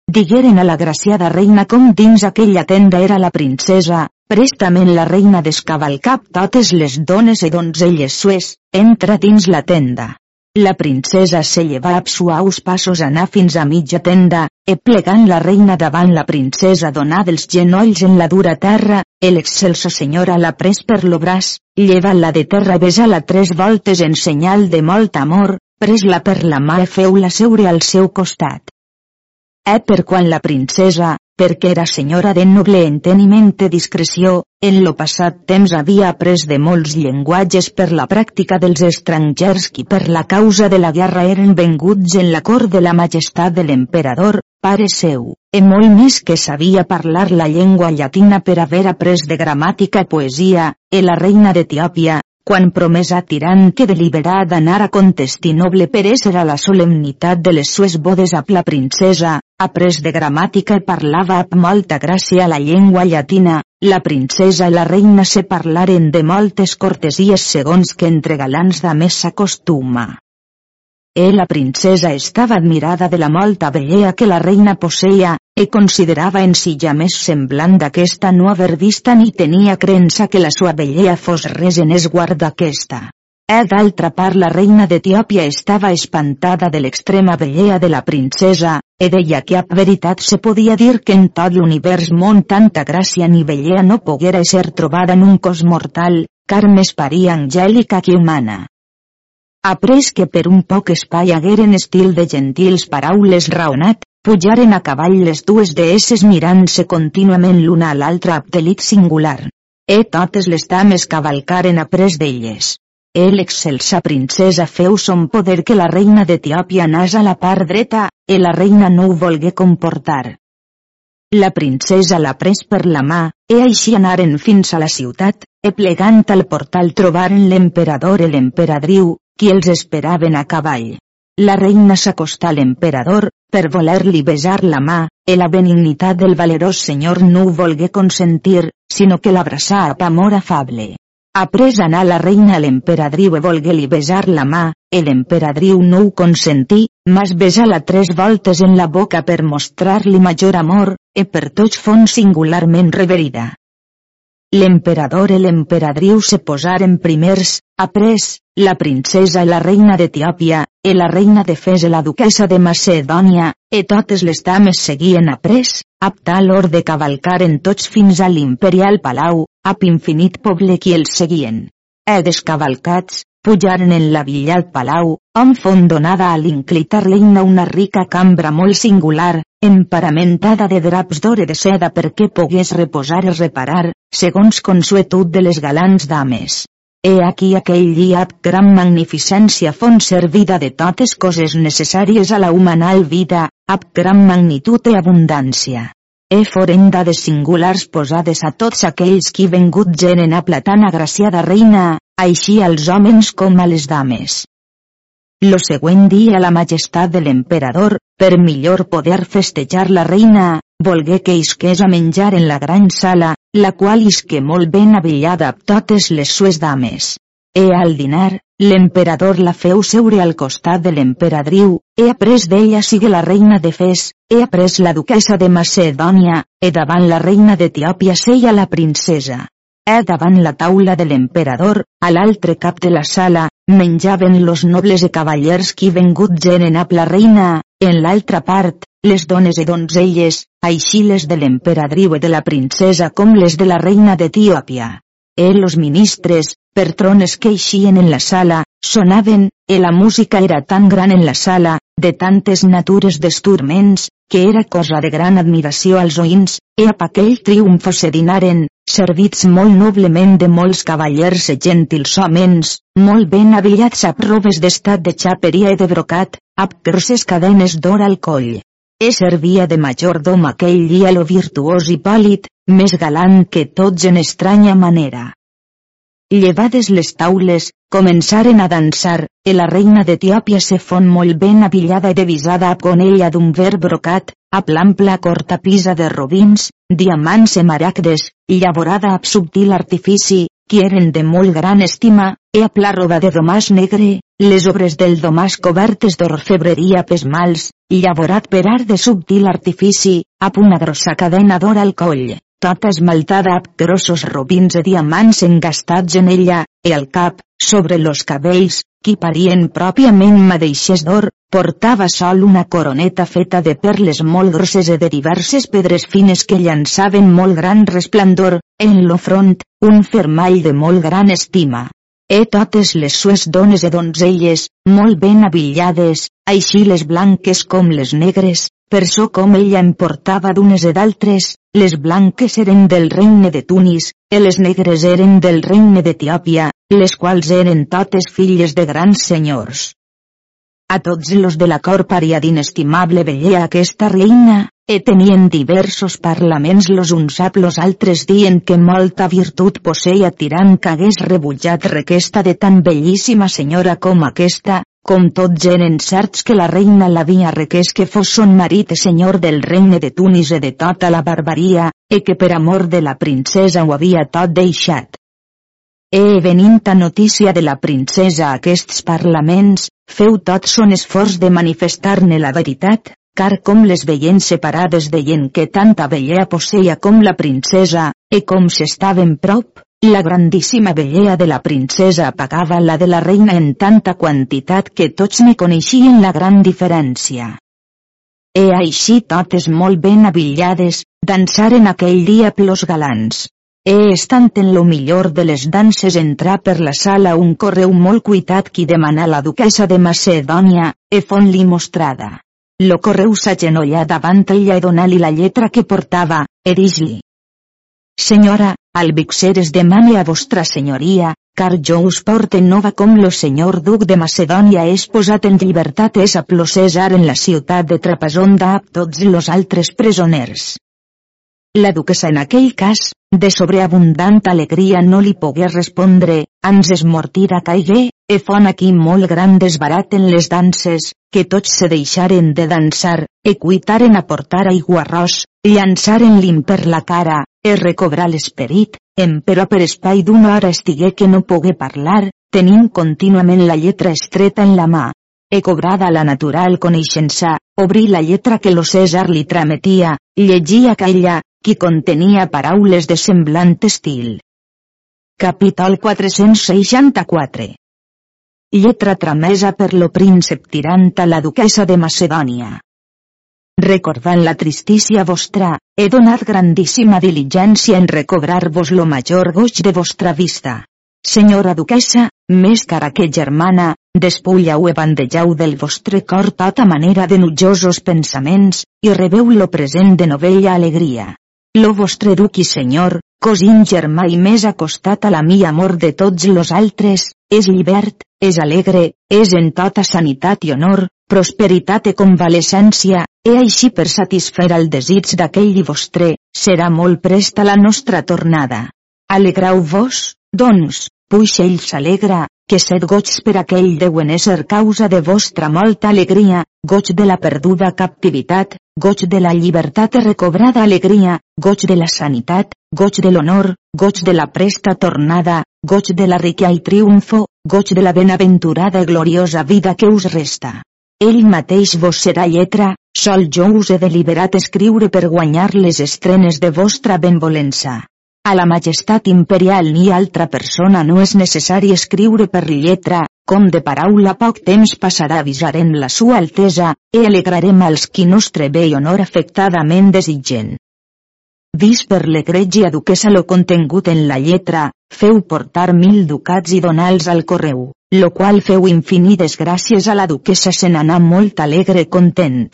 Digueren a la graciada reina com dins aquella tenda era la princesa, prestament la reina descavalcap totes les dones i donzelles sues, entra dins la tenda. La princesa se lleva amb suaus passos anar fins a mitja tenda, e plegant la reina davant la princesa donà dels genolls en la dura terra, el excelso senyora la pres per lo braç, lleva-la de terra besa-la tres voltes en senyal de molt amor, pres-la per la mà i feu-la seure al seu costat. E per quan la princesa, perquè era senyora de noble enteniment i discreció, en lo passat temps havia après de molts llenguatges per la pràctica dels estrangers qui per la causa de la guerra eren venguts en la cort de la majestat de l'emperador, pare seu, e molt més que sabia parlar la llengua llatina per haver après de gramàtica i poesia, e la reina d'Etiòpia, quan promesa tirant que deliberà d'anar a Contestinoble per ésser a la solemnitat de les sues bodes amb la princesa, après de gramàtica i parlava amb molta gràcia la llengua llatina, la princesa i la reina se parlaren de moltes cortesies segons que entre galants de més s'acostuma. E la princesa estava admirada de la molta bellea que la reina posseia, e considerava en si ja més semblant d'aquesta no haver vista ni tenia creença que la sua bellea fos res en esguard d'aquesta. A d'altra part la reina d'Etiòpia estava espantada de l'extrema bellea de la princesa, e deia que a veritat se podia dir que en tot l'univers món tanta gràcia ni bellea no poguera ser trobada en un cos mortal, car més paria angèlica que humana. Après que per un poc espai hagueren estil de gentils paraules raonat, pujaren a cavall les dues deesses mirant-se contínuament l'una a l'altra amb delit singular. E totes les dames cavalcaren après d'elles. E l'excelsa princesa feu son poder que la reina d'Etiòpia anàs a la part dreta, e la reina no ho volgué comportar. La princesa la pres per la mà, e així anaren fins a la ciutat, e plegant al portal trobaren l'emperador i l'emperadriu, qui els esperaven a cavall. La reina s'acostà a l'emperador, per voler-li besar la mà, e la benignitat del valerós senyor no ho volgué consentir, sinó que l'abraçà amb amor afable. Après anar la reina l'emperadriu e volgué-li besar la mà, e l'emperadriu no ho consentí, mas besà-la tres voltes en la boca per mostrar-li major amor, e per tots fon singularment reverida. L'emperador i l'emperadriu se posaren primers, après, la princesa i la reina d'Etiòpia, e la reina de Fes i la duquesa de Macedònia, e totes les dames seguien après, ap tal or de cavalcaren tots fins a l'imperial palau, ap infinit poble qui els seguien. E descavalcats, pujaren en la villa al palau, on fon donada a l'inclitar reina una rica cambra molt singular, emparamentada de draps d'ore de seda perquè pogués reposar i reparar, segons consuetud de les galants dames. He aquí aquell dia ab gran magnificència font servida de totes coses necessàries a la humanal vida, ab gran magnitud i abundància. E forenda de singulars posades a tots aquells qui vengut genen a tan agraciada reina, així als homes com a les dames. Lo següent dia la majestat de l'emperador, per millor poder festejar la reina, volgué que isqués a menjar en la gran sala, la qual isque molt ben avillada amb totes les sues dames. E al dinar, l'emperador la feu seure al costat de l'emperadriu, e après d'ella sigue la reina de Fes, e après la duquesa de Macedònia, e davant la reina d'Etiòpia seia la princesa. E davant la taula de l'emperador, a l'altre cap de la sala, menjaven los nobles e cavallers qui vengut genen a la reina, en l'altra part, les dones i donzelles, així les de l'emperadriu i de la princesa com les de la reina d'Etiòpia. E los ministres, per trones que eixien en la sala, sonaven, e la música era tan gran en la sala, de tantes natures d'esturments, que era cosa de gran admiració als oïns, e a aquell triomfo se dinaren, servits molt noblement de molts cavallers e gentils homens, molt ben avillats a robes d'estat de xaperia i de brocat, amb grosses cadenes d'or al coll. E servia de majordom aquell dia lo virtuós i pàl·lid, més galant que tots en estranya manera. Llevades les taules, començaren a dansar, e la reina d'Etiòpia se fon molt ben avillada i devisada a conella d'un ver brocat, a l'ampla cortapisa de robins, diamants e maragdes, llavorada amb subtil artifici, qui eren de molt gran estima, e a pla roba de domàs negre, les obres del domàs cobertes d'orfebreria pesmals, llavorat per art de subtil artifici, ap una grossa cadena d'or al coll, tota esmaltada ap grossos robins de diamants engastats en ella, e al cap, sobre los cabells, qui parien pròpiament madeixes d'or, portava sol una coroneta feta de perles molt grosses i de diverses pedres fines que llançaven molt gran resplendor, en lo front, un fermall de molt gran estima. E totes les sues dones e donzelles, molt ben avillades, així les blanques com les negres, per so com ella em portava d'unes e d'altres, les blanques eren del regne de Tunis, e les negres eren del regne d'Etiòpia, les quals eren totes filles de grans senyors. A tots los de la cor paria d'inestimable bellea aquesta reina, e tenien diversos parlaments los uns ap los altres dient que molta virtut posseia tirant que hagués rebutjat requesta de tan bellíssima senyora com aquesta, com tots eren certs que la reina l'havia requés que fos son marit senyor del regne de Tunis e de tota la barbaria, e que per amor de la princesa ho havia tot deixat. E venint a notícia de la princesa a aquests parlaments, feu tot son esforç de manifestar-ne la veritat, car com les veient separades deien que tanta bellea posseia com la princesa, e com s'estaven prop, La grandíssima bellea de la princesa apagava la de la reina en tanta quantitat que tots ne coneixien la gran diferència. E així totes molt ben avillades, dansaren aquell dia plos galants. E estant en lo millor de les danses entrar per la sala un correu molt cuitat qui demana la duquesa de Macedònia, e font-li mostrada. Lo correu s'agenollà davant ella i donar-li la lletra que portava, e dix-li. Senyora, al Vixeres demane a vostra senyoria, car jo us porte nova com lo senyor duc de Macedònia és posat en llibertat és a César en la ciutat de Trapasonda a tots los altres presoners. La duquesa en aquell cas, de sobreabundant alegria no li pogué respondre, ans es mortira caigué, e fon aquí molt gran desbarat en les danses, que tots se deixaren de dansar, e cuitaren a portar aigua arròs, llançaren lim per la cara, es recobrar l'esperit, però per espai d'una hora estigué que no pogué parlar, tenint contínuament la lletra estreta en la mà. He cobrada la natural coneixença, obrí la lletra que lo César li trametia, llegia aquella, qui contenia paraules de semblant estil. Capítol 464 Lletra tramesa per lo príncep tirant a la duquesa de Macedònia recordant la tristícia vostra, he donat grandíssima diligència en recobrar-vos lo major goig de vostra vista. Senyora duquesa, més cara que germana, despulleu e bandejau del vostre cor tota manera de nujosos pensaments, i rebeu lo present de novella alegria. Lo vostre duc i senyor, cosint germà i més acostat a la mi amor de tots los altres, és llibert, és alegre, és en tota sanitat i honor, prosperitat i convalescència, e així per satisfer el desig d'aquell vostre, serà molt presta la nostra tornada. Alegrau-vos, doncs, puix ell s'alegra, que set goig per aquell deuen ésser causa de vostra molta alegria, goig de la perduda captivitat, goig de la llibertat recobrada alegria, goig de la sanitat, goig de l'honor, goig de la presta tornada, goig de la riquia i triomfo, goig de la benaventurada i gloriosa vida que us resta. Ell mateix vos serà lletra, sol jo us he deliberat escriure per guanyar les estrenes de vostra benvolença. A la majestat imperial ni altra persona no és necessari escriure per lletra, com de paraula poc temps passarà avisarem la sua altesa, e alegrarem als qui nostre bé i honor afectadament desitgen. Vis per l'egregia duquesa lo contingut en la lletra, feu portar mil ducats i donals al correu, lo qual feu infinides gràcies a la duquesa se n'anà molt alegre content.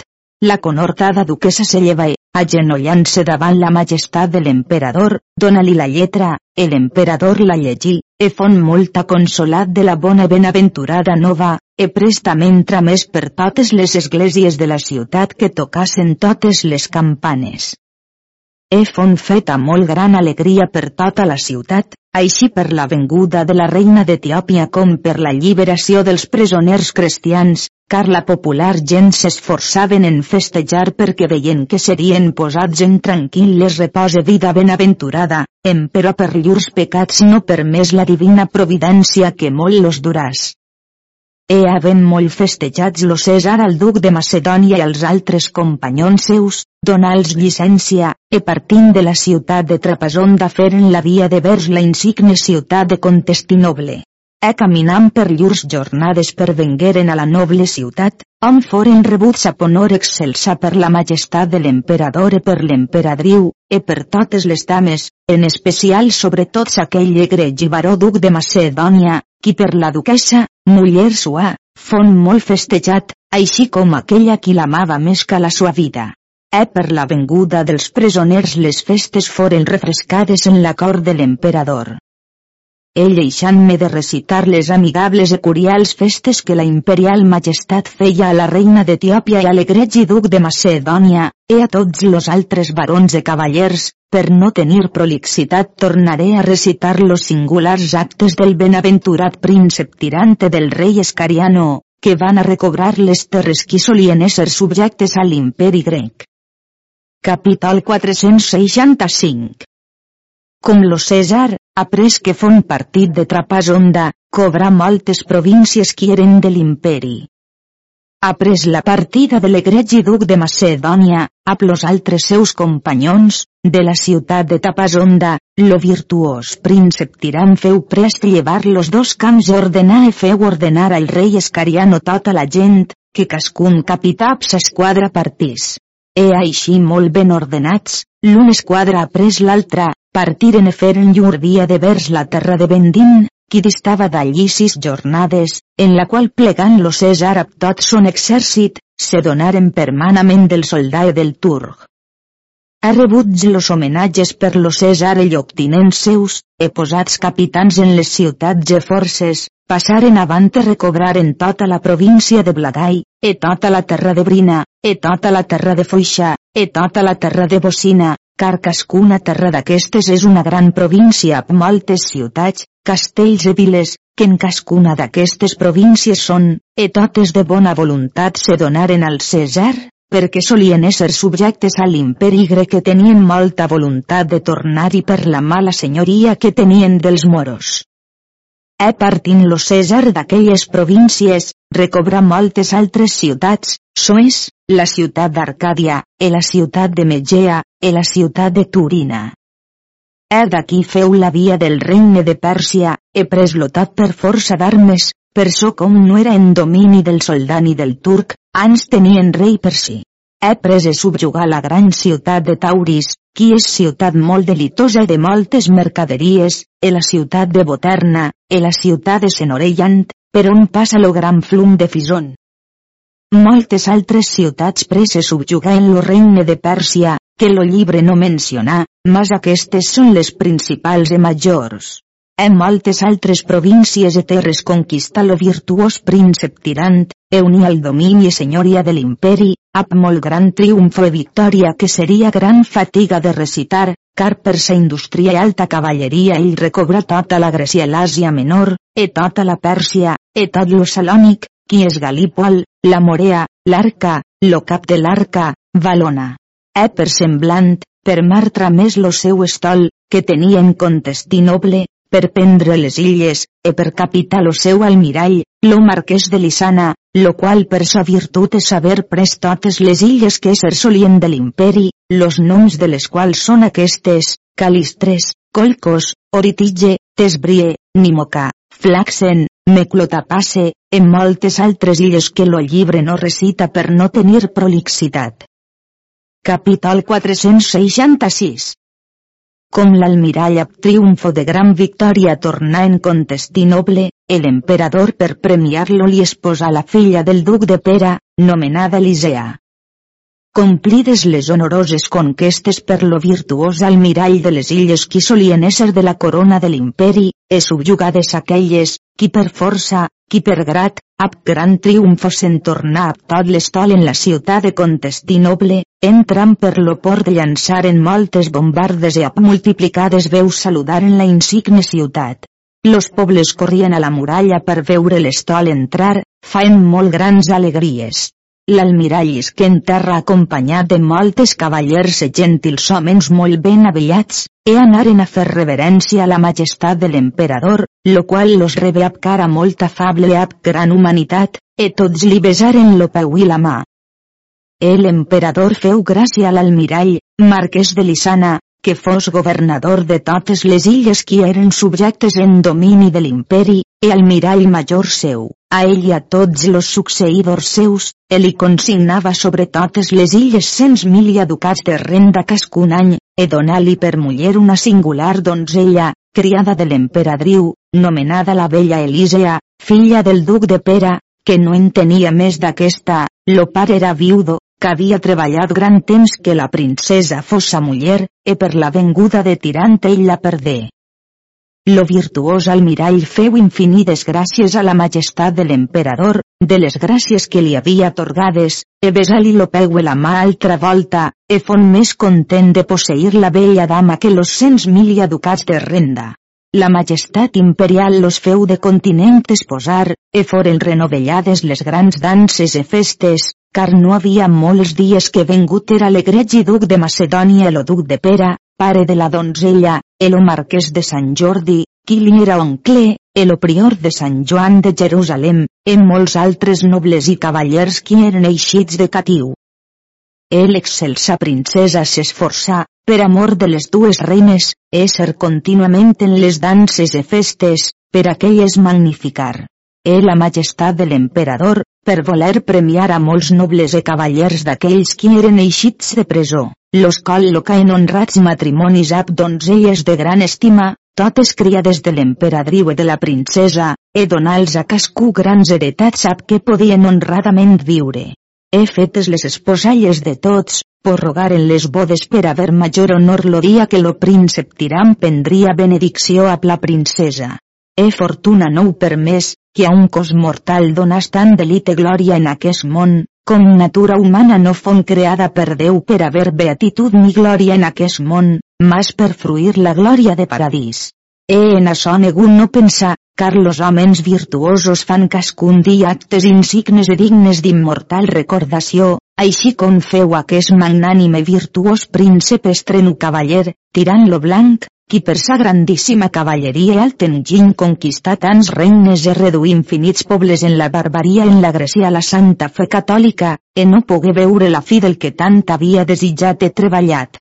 La conortada duquesa se lleva e, agenollant-se davant la majestat de l'emperador, dona-li la lletra, el emperador la llegí, e fon molta consolat de la bona benaventurada nova, e prestament tramés per totes les esglésies de la ciutat que tocassen totes les campanes. E font feta molt gran alegria per tota la ciutat, així per la venguda de la reina d'Etiòpia com per la lliberació dels presoners cristians, car la popular gent s'esforçaven en festejar perquè veien que serien posats en tranquil·les repose vida benaventurada, em però per llurs pecats no per més la divina providència que molt los duràs. E havent molt festejats lo César al duc de Macedònia i els altres companyons seus, donals llicència, e partint de la ciutat de Trapasonda feren la via de vers la insigne ciutat de Contestinoble. E caminant per llurs jornades per vengueren a la noble ciutat, on foren rebuts a ponor excelsa per la majestat de l'emperador e per l'emperadriu, e per totes les dames, en especial sobretot aquell egregi baró duc de Macedònia, qui per la duquesa, muller sua, fon molt festejat, així com aquella qui l'amava més que la sua vida. E per la venguda dels presoners les festes foren refrescades en la cort de l'emperador. Ell eixant-me de recitar les amigables i curials festes que la imperial majestat feia a la reina d'Etiòpia i a l'egregi duc de Macedònia, e a tots los altres barons i cavallers, per no tenir prolixitat tornaré a recitar los singulars actes del benaventurat príncep tirante del rei Escariano, que van a recobrar les terres qui solien ésser subjectes a l'imperi grec. Capítol 465 Com lo César, après que fon partit de Trapasonda, cobra moltes províncies qui eren de l'imperi. après la partida de l'egregi duc de Macedònia, amb los altres seus companyons, de la ciutat de Tapasonda, lo virtuós príncep tirant feu prest llevar los dos camps i ordenar e feu ordenar al rei Escariano tota la gent, que cascun capità s'esquadra partís. E així molt ben ordenats, l'un esquadra après l'altra, partiren e feren llur dia de vers la terra de Vendín, qui distava d'allí sis jornades, en la qual plegant lo César amb tot son exèrcit, se donaren permanament del soldat del Turg. Ha rebut los homenatges per lo César i lloctinents seus, e posats capitans en les ciutats e forces, passaren avant i recobraren tota la província de Blagai, e tota la terra de Brina, e tota la terra de Foixà, e tota la terra de Bocina, car cascuna terra d'aquestes és una gran província amb moltes ciutats, castells i viles, que en cascuna d'aquestes províncies són, e totes de bona voluntat se donaren al César, perquè solien ésser subjectes a l'imperi grec que tenien molta voluntat de tornar-hi per la mala senyoria que tenien dels moros. E partint lo César d'aquelles províncies, recobra moltes altres ciutats, sois, la ciutat d'Arcàdia, e la ciutat de Megea, e la ciutat de Turina. E d'aquí feu la via del regne de Pèrsia, e preslotat per força d'armes, per so com no era en domini del soldat ni del turc, ans tenien rei per si. He pres e subjugar la gran ciutat de Tauris, qui és ciutat molt delitosa de moltes mercaderies, e la ciutat de Boterna, e la ciutat de Senorellant, per on passa lo gran flum de Fison. Moltes altres ciutats preses en lo regne de Pèrsia, que lo llibre no menciona, mas aquestes són les principals i majors. En moltes altres províncies i terres conquista lo virtuós príncep tirant, e unir al domini i senyoria de l'imperi, amb molt gran triomfo i victòria que seria gran fatiga de recitar, car per sa indústria i alta cavalleria ell recobra tota la Grècia i l'Àsia menor, e tota la Pèrsia, e tot lo Salònic, qui és Galípol, la Morea, l'Arca, lo cap de l'Arca, Valona. E per semblant, per mar tramés lo seu estol, que tenia en Contestinoble, per prendre les illes, e per capital lo seu almirall, lo marquès de Lisana, lo qual per sa virtut és saber pres totes les illes que ser solien de l'imperi, los noms de les quals són aquestes, Calistres, Colcos, Oritige, Tesbrie, Nimoca, Flaxen, Meclotapase, en moltes altres illes que lo llibre no recita per no tenir prolixitat. Capítol 466 Com l'almirall ab triomfo de gran victòria tornà en Contestinoble, l'emperador per premiar-lo li esposa la filla del duc de Pera, nomenada Elisea. Complides les honoroses conquestes per lo virtuós almirall de les illes qui solien ésser de la corona de l'imperi, e subjugades aquelles, qui per força, qui per grat, ab gran triomfo se'n tornà ab tot l'estol en la ciutat de Contestinoble, entram per lo port llançaren moltes bombardes e ab multiplicades veus saludaren la insigne ciutat. Los pobles corrien a la muralla per veure l'estol entrar, faen molt grans alegries. L'almirall isque en terra acompanyat de moltes cavallers e gentils homes molt ben avellats, e anaren a fer reverència a la majestat de l'emperador, lo qual los rebe ab cara molt afable ab gran humanitat, e tots li besaren lo peu i la mà. El emperador feu gràcia a l'almirall, marquès de Lisana, que fos governador de totes les illes qui eren subjectes en domini de l'imperi, e almirall major seu, a ell i a tots los succeïdors seus, e li consignava sobre totes les illes cents mil i educats de renda cascun any, e donar-li per muller una singular donzella, criada de l'emperadriu, nomenada la bella Elisea, filla del duc de Pera, que no en tenia més d'aquesta, lo pare era viudo, que havia treballat gran temps que la princesa fos sa muller, e per la venguda de tirant ell la perdé. Lo virtuós almirall feu infinides gràcies a la majestat de l'emperador, de les gràcies que li havia atorgades, e besar-li lo peu la mà altra volta, e fon més content de posseir la bella dama que los cents mil i educats de renda. La majestat imperial los feu de continent esposar, e foren renovellades les grans danses e festes, car no havia molts dies que vengut era l'egregi duc de Macedònia el duc de Pera, pare de la donzella, el marquès de Sant Jordi, qui li era oncle, el prior de Sant Joan de Jerusalem, en molts altres nobles i cavallers qui eren eixits de catiu. El excelsa princesa s'esforçà, per amor de les dues reines, ésser contínuament en les danses i festes, per aquelles magnificar. E la majestat de l'emperador, per voler premiar a molts nobles i cavallers d'aquells qui eren eixits de presó, los col·loca en honrats matrimonis ab donzelles de gran estima, totes criades de l'emperadriu i de la princesa, e donar-los a cascú grans heretats sap que podien honradament viure. He fetes les esposalles de tots, por rogar en les bodes per haver major honor lo dia que lo príncep Tiram prendria benedicció a la princesa. He fortuna no ho permès, que a un cos mortal donàs tant delit i glòria en aquest món, com natura humana no fon creada per Déu per haver beatitud ni glòria en aquest món, mas per fruir la glòria de paradís. E en açò ningú no pensar, car los homes virtuosos fan cascun dia actes insignes i dignes d'immortal recordació, així com feu aquest magnànime virtuós príncep estrenu cavaller, tirant lo blanc, qui per sa grandíssima cavalleria i alt enginy conquistà tants regnes i reduir infinits pobles en la barbaria en l'agressió a la santa fe catòlica, e no pogué veure la fi del que tant havia desitjat i treballat.